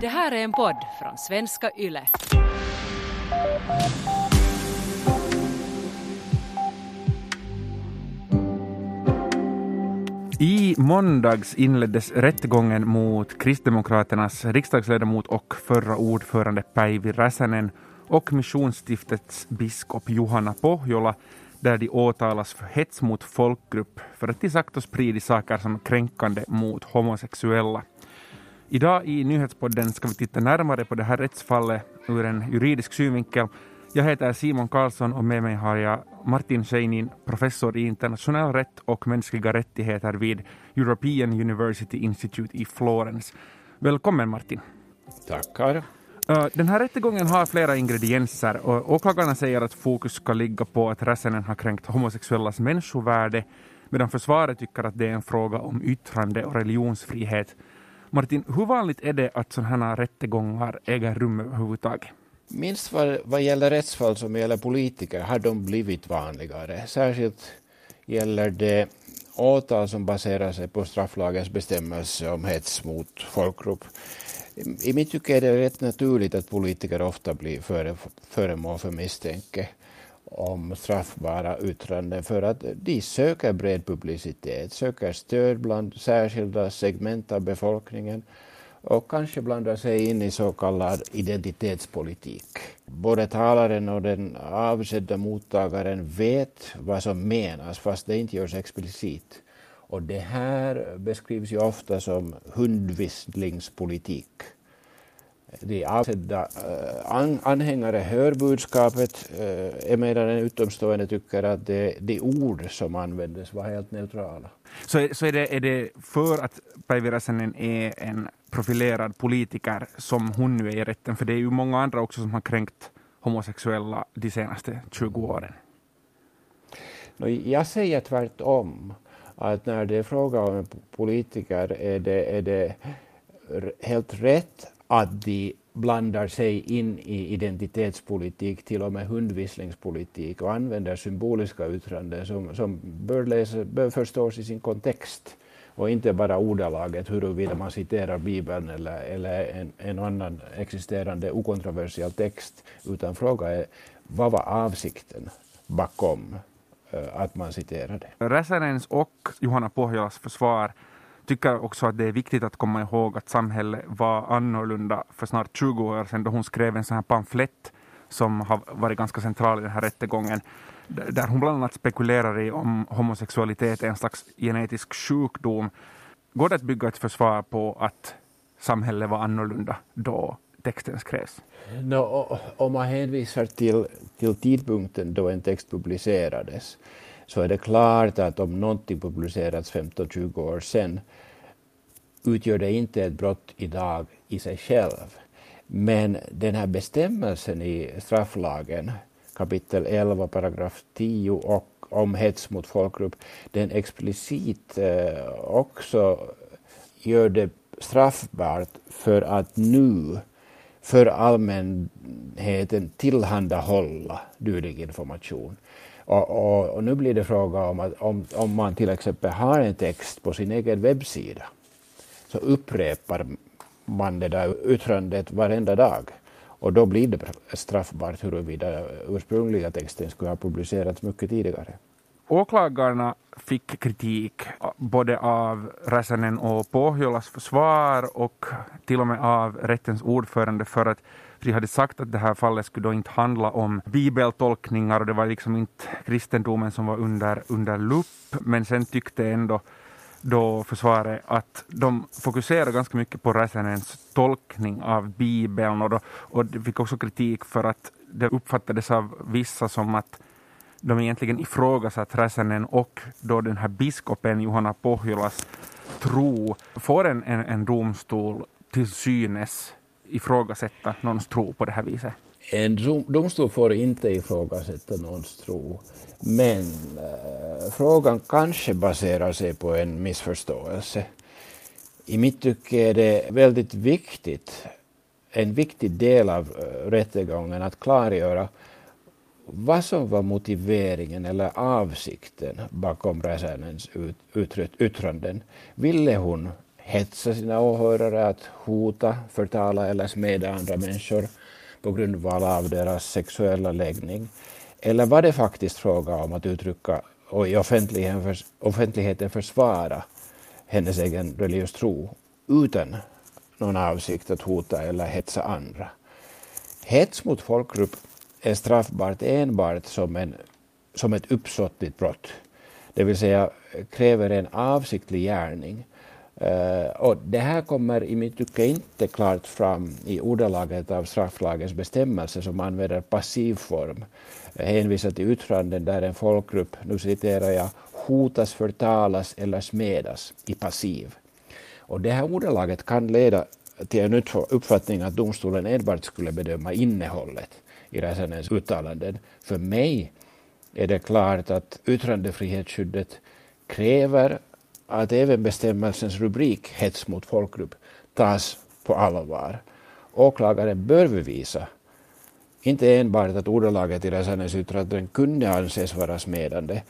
Det här är en podd från svenska YLE. I måndags inleddes rättegången mot Kristdemokraternas riksdagsledamot och förra ordförande Päivi Räsänen och Missionsstiftets biskop Johanna Pohjola där de åtalas för hets mot folkgrupp för att de sagt och spridit saker som är kränkande mot homosexuella. Idag i nyhetspodden ska vi titta närmare på det här rättsfallet ur en juridisk synvinkel. Jag heter Simon Karlsson och med mig har jag Martin Scheinin, professor i internationell rätt och mänskliga rättigheter vid European University Institute i Florens. Välkommen Martin. Tackar. Uh, Den här rättegången har flera ingredienser och åklagarna säger att fokus ska ligga på att Räsänen har kränkt homosexuellas människovärde medan försvaret tycker att det är en fråga om yttrande och religionsfrihet. Martin, hur vanligt är det att sådana här rättegångar äger rum överhuvudtaget? Minst vad, vad gäller rättsfall som gäller politiker har de blivit vanligare. Särskilt gäller det åtal som baserar sig på strafflagens bestämmelse om hets mot folkgrupp. I mitt tycke är det rätt naturligt att politiker ofta blir före, föremål för misstänke om straffbara yttranden för att de söker bred publicitet, söker stöd bland särskilda segment av befolkningen och kanske blandar sig in i så kallad identitetspolitik. Både talaren och den avsedda mottagaren vet vad som menas fast det inte görs explicit. Och det här beskrivs ju ofta som hundvisslingspolitik. De avsedda uh, anhängare hör budskapet, uh, emedan en utomstående tycker att det, de ord som användes var helt neutrala. Så, så är, det, är det för att Päivi Räsänen är en profilerad politiker som hon nu är i rätten? För det är ju många andra också som har kränkt homosexuella de senaste 20 åren. Jag säger tvärtom att när det är fråga om en politiker är det, är det helt rätt att de blandar sig in i identitetspolitik, till och med hundvisslingspolitik och använder symboliska yttranden som, som bör, läsa, bör förstås i sin kontext och inte bara ordalaget huruvida man citerar Bibeln eller, eller en, en annan existerande okontroversiell text, utan fråga är vad var avsikten bakom eh, att man citerade? Räsänens och Johanna Pohjolas försvar tycker också att det är viktigt att komma ihåg att samhället var annorlunda för snart 20 år sedan då hon skrev en sån här pamflett som har varit ganska central i den här rättegången där hon bland annat spekulerar i om homosexualitet är en slags genetisk sjukdom. Går det att bygga ett försvar på att samhället var annorlunda då texten skrevs? No, om man hänvisar till, till tidpunkten då en text publicerades så är det klart att om någonting publicerats 15-20 år sedan utgör det inte ett brott idag i sig själv. Men den här bestämmelsen i strafflagen, kapitel 11, paragraf 10 och om hets mot folkgrupp, den explicit eh, också gör det straffbart för att nu för allmänheten tillhandahålla dylik information. Och, och, och, nu blir det fråga om att om, om man till exempel har en text på sin egen webbsida så upprepar man det där yttrandet varenda dag. Och då blir det straffbart huruvida ursprungliga texten skulle ha publicerats mycket tidigare. Åklagarna fick kritik eh, både av Räsänen och Pohjolas försvar och till och med av rättens ordförande för att de hade sagt att det här fallet skulle då inte handla om bibeltolkningar och det var liksom inte kristendomen som var under, under lupp. Men sen tyckte ändå då försvaret att de fokuserar ganska mycket på Räsänens tolkning av Bibeln och, då, och de fick också kritik för att det uppfattades av vissa som att de egentligen ifrågasatt Räsänen och då den här biskopen Johanna Pohjolas tro får en, en, en domstol till synes ifrågasätta någons tro på det här viset? En domstol får inte ifrågasätta någons tro, men äh, frågan kanske baserar sig på en missförståelse. I mitt tycke är det väldigt viktigt, en viktig del av äh, rättegången att klargöra vad som var motiveringen eller avsikten bakom Räsänens ut, yttranden. Ville hon hetsa sina åhörare, att hota, förtala eller smeda andra människor på grundval av deras sexuella läggning? Eller var det faktiskt fråga om att uttrycka och i offentligheten försvara hennes egen religiös tro utan någon avsikt att hota eller hetsa andra? Hets mot folkgrupp är straffbart enbart som, en, som ett uppsåtligt brott, det vill säga kräver en avsiktlig gärning. Uh, och det här kommer i mitt tycke inte klart fram i ordalaget av strafflagens bestämmelser som använder passiv form. Hänvisar till yttranden där en folkgrupp, nu citerar jag, hotas, förtalas eller smedas i passiv. Och det här ordalaget kan leda till en uppfattning att domstolen enbart skulle bedöma innehållet i Räsänens uttalanden. För mig är det klart att yttrandefrihetsskyddet kräver att även bestämmelsens rubrik hets mot folkgrupp tas på allvar. Åklagaren bör bevisa inte enbart att ordalaget i Räsänens yttranden kunde anses vara smedande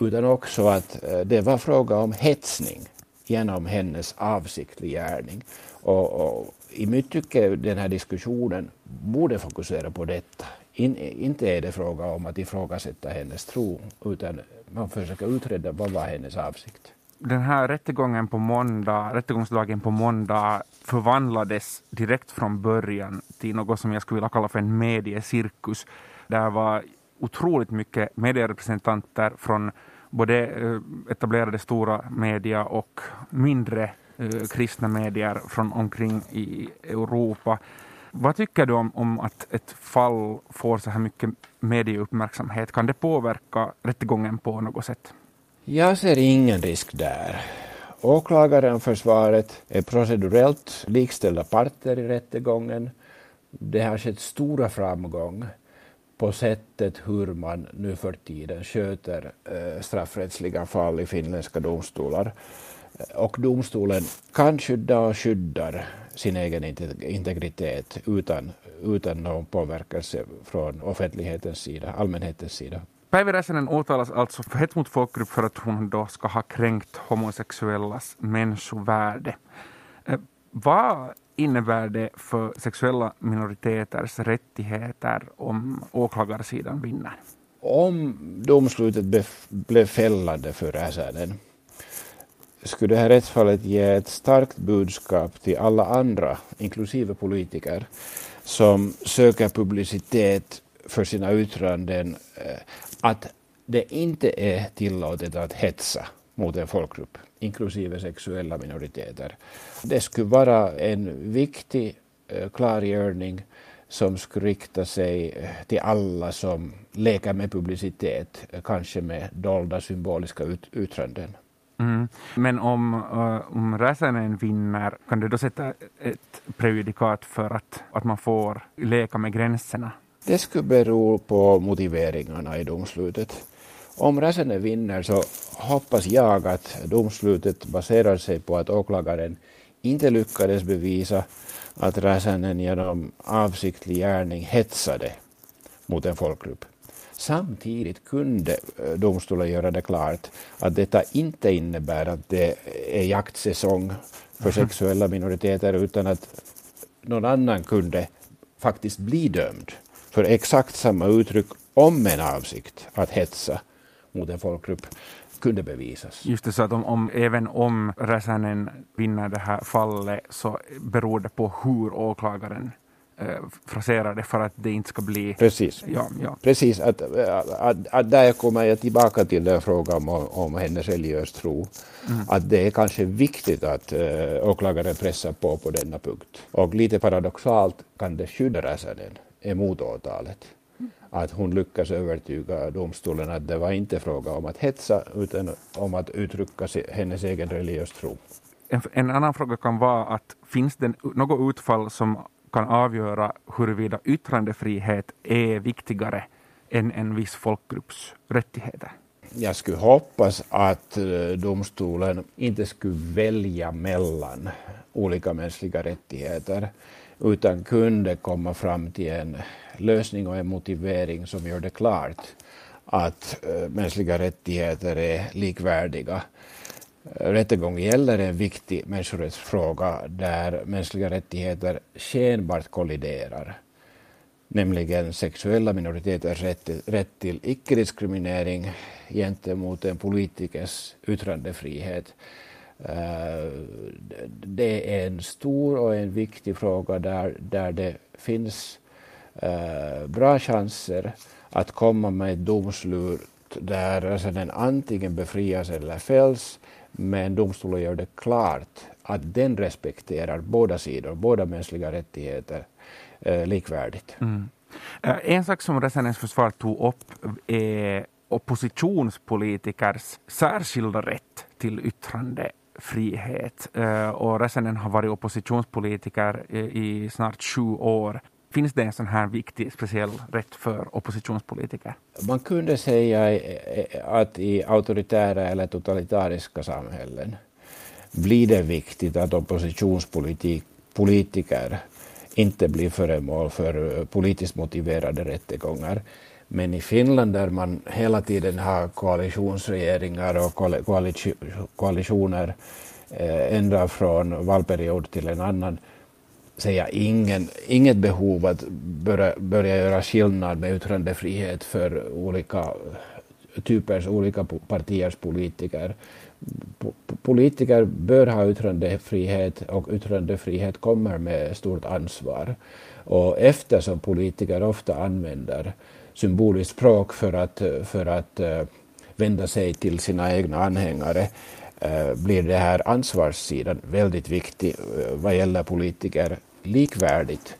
utan också att eh, det var fråga om hetsning genom hennes avsiktlig gärning. Och, och I mitt tycke den här diskussionen borde fokusera på detta. In, inte är det fråga om att ifrågasätta hennes tro, utan man försöker utreda vad var hennes avsikt. Den här rättegången på måndag, rättegångsdagen på måndag förvandlades direkt från början till något som jag skulle vilja kalla för en mediecirkus. Där var otroligt mycket medierepresentanter från både eh, etablerade stora media och mindre eh, kristna medier från omkring i Europa. Vad tycker du om, om att ett fall får så här mycket medieuppmärksamhet? Kan det påverka rättegången på något sätt? Jag ser ingen risk där. Åklagaren och försvaret är procedurellt likställda parter i rättegången. Det har skett stora framgång på sättet hur man nu för tiden sköter eh, straffrättsliga fall i finländska domstolar. Eh, och domstolen kan skydda och skyddar sin egen integritet utan, utan någon påverkelse från offentlighetens sida, allmänhetens sida. Päivi Räsänen åtalas alltså för hets mot folkgrupp för att hon då ska ha kränkt homosexuellas människovärde. Eh, vad innebär det för sexuella minoriteters rättigheter om åklagarsidan vinner? Om domslutet blev fällande för Räsänen skulle det här rättsfallet ge ett starkt budskap till alla andra, inklusive politiker, som söker publicitet för sina yttranden, eh, att det inte är tillåtet att hetsa mot en folkgrupp, inklusive sexuella minoriteter. Det skulle vara en viktig eh, klargörning som skulle rikta sig eh, till alla som leker med publicitet, kanske med dolda symboliska ut yttranden. Mm. Men om, uh, om Räsänen vinner, kan du då sätta ett prejudikat för att, att man får leka med gränserna? Det skulle bero på motiveringarna i domslutet. Om Räsänen vinner så hoppas jag att domslutet baserar sig på att åklagaren inte lyckades bevisa att Räsänen genom avsiktlig gärning hetsade mot en folkgrupp. Samtidigt kunde eh, domstolen göra det klart att detta inte innebär att det är jaktsäsong för mhm. sexuella minoriteter utan att någon annan kunde faktiskt bli dömd för exakt samma uttryck om en avsikt att hetsa mot en folkgrupp kunde bevisas. Just det, så att om, om, även om Räsänen vinner det här fallet så beror det på hur åklagaren eh, fraserar det för att det inte ska bli... Precis, ja, ja. Precis att, att, att där kommer jag tillbaka till den frågan om, om hennes religiös tro. Mm. Att det är kanske viktigt att äh, åklagaren pressar på på denna punkt. Och lite paradoxalt kan det skydda Räsänen emot åtalet. Att hon lyckas övertyga domstolen att det var inte fråga om att hetsa utan om att uttrycka hennes egen religiös tro. En, en annan fråga kan vara att finns det något utfall som kan avgöra huruvida yttrandefrihet är viktigare än en viss folkgrupps rättigheter? Jag skulle hoppas att eh, domstolen inte skulle välja mellan olika mänskliga rättigheter utan kunde komma fram till en lösning och en motivering som gör det klart att eh, mänskliga rättigheter är likvärdiga. rättegång gäller en viktig människorättsfråga där mänskliga rättigheter skenbart kolliderar, nämligen sexuella minoriteters rätt till, rätt till icke-diskriminering gentemot en politikers yttrandefrihet. Eh, det är en stor och en viktig fråga där, där det finns eh, bra chanser att komma med ett domslut där alltså den antingen befrias eller fälls, men domstolen gör det klart att den respekterar båda sidor, båda mänskliga rättigheter eh, likvärdigt. Mm. Eh, en sak som Räsänens försvar tog upp är oppositionspolitikers särskilda rätt till yttrande frihet eh, och Räsänen har varit oppositionspolitiker i snart sju år. Finns det en sån här viktig speciell rätt för oppositionspolitiker? Man kunde säga eh, eh, att i auktoritära eller totalitariska samhällen blir det viktigt att oppositionspolitiker inte blir föremål för politiskt motiverade rättegångar. Men i Finland där man hela tiden har koalitionsregeringar och koalitioner eh, ända från valperiod till en annan ser ingen, inget behov att börja, börja göra skillnad med yttrandefrihet för olika typers, olika partiers politiker. Politiker bör ha yttrandefrihet och yttrandefrihet kommer med stort ansvar. Och eftersom politiker ofta använder symboliskt språk för att, för att eh, vända sig till sina egna anhängare eh, blir det här ansvarssidan väldigt viktig eh, vad gäller politiker likvärdigt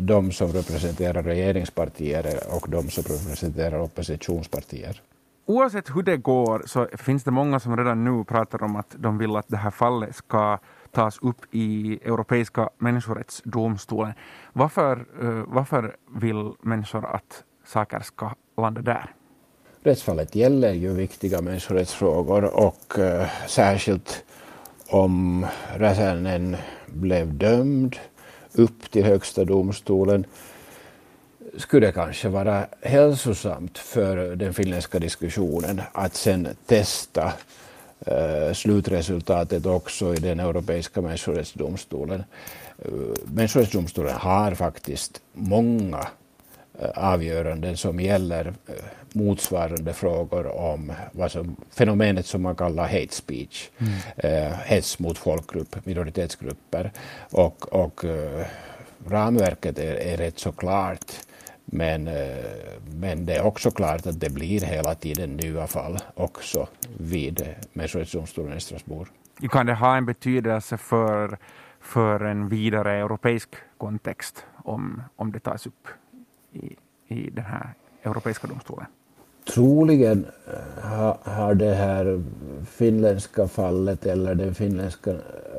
de som representerar regeringspartier och de som representerar oppositionspartier. Oavsett hur det går så finns det många som redan nu pratar om att de vill att det här fallet ska tas upp i Europeiska människorättsdomstolen. Varför, varför vill människor att saker ska landa där? rättsfallet gäller ju viktiga människorättsfrågor och uh, särskilt om Räsänen blev dömd upp till Högsta domstolen skulle det kanske vara hälsosamt för den finländska diskussionen att sen testa uh, slutresultatet också i den europeiska människorättsdomstolen. Uh, människorättsdomstolen har faktiskt många avgöranden som gäller eh, motsvarande frågor om vad som, fenomenet som man kallar hate speech, mm. eh, hets mot folkgrupp, minoritetsgrupper. Och, och eh, ramverket är, är rätt så klart. Men, eh, men det är också klart att det blir hela tiden nya fall också vid Människorättsdomstolen i Strasbourg. Kan det ha en betydelse för, för en vidare europeisk kontext om, om det tas upp i, i den här europeiska domstolen? Troligen eh, har det här finländska fallet eller den finländska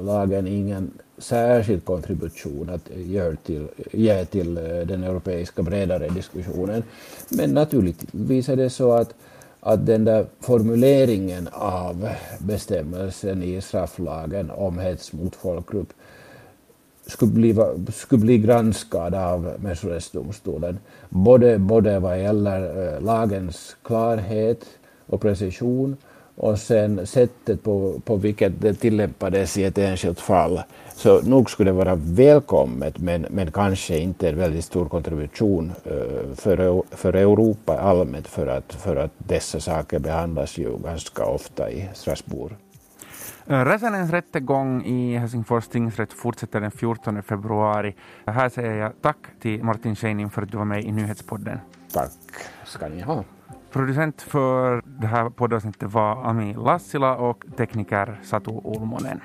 lagen ingen särskild kontribution att ge till, ge till eh, den europeiska bredare diskussionen. Men naturligtvis är det så att, att den där formuleringen av bestämmelsen i strafflagen om hets mot folkgrupp skulle bli, skulle bli granskad av Människorättsdomstolen. Både, både vad gäller eh, lagens klarhet och precision och sen sättet på, på vilket det tillämpades i ett enskilt fall. Så nog skulle det vara välkommet, men, men kanske inte en väldigt stor kontribution eh, för, för Europa allmänt, för att, för att dessa saker behandlas ju ganska ofta i Strasbourg. Räsänens rättegång i Helsingfors tingsrätt fortsätter den 14 februari. Här säger jag tack till Martin Scheinin för att du var med i Nyhetspodden. Tack ska ni ha. Producent för det här poddavsnittet var Ami Lassila och tekniker Satu Ulmonen.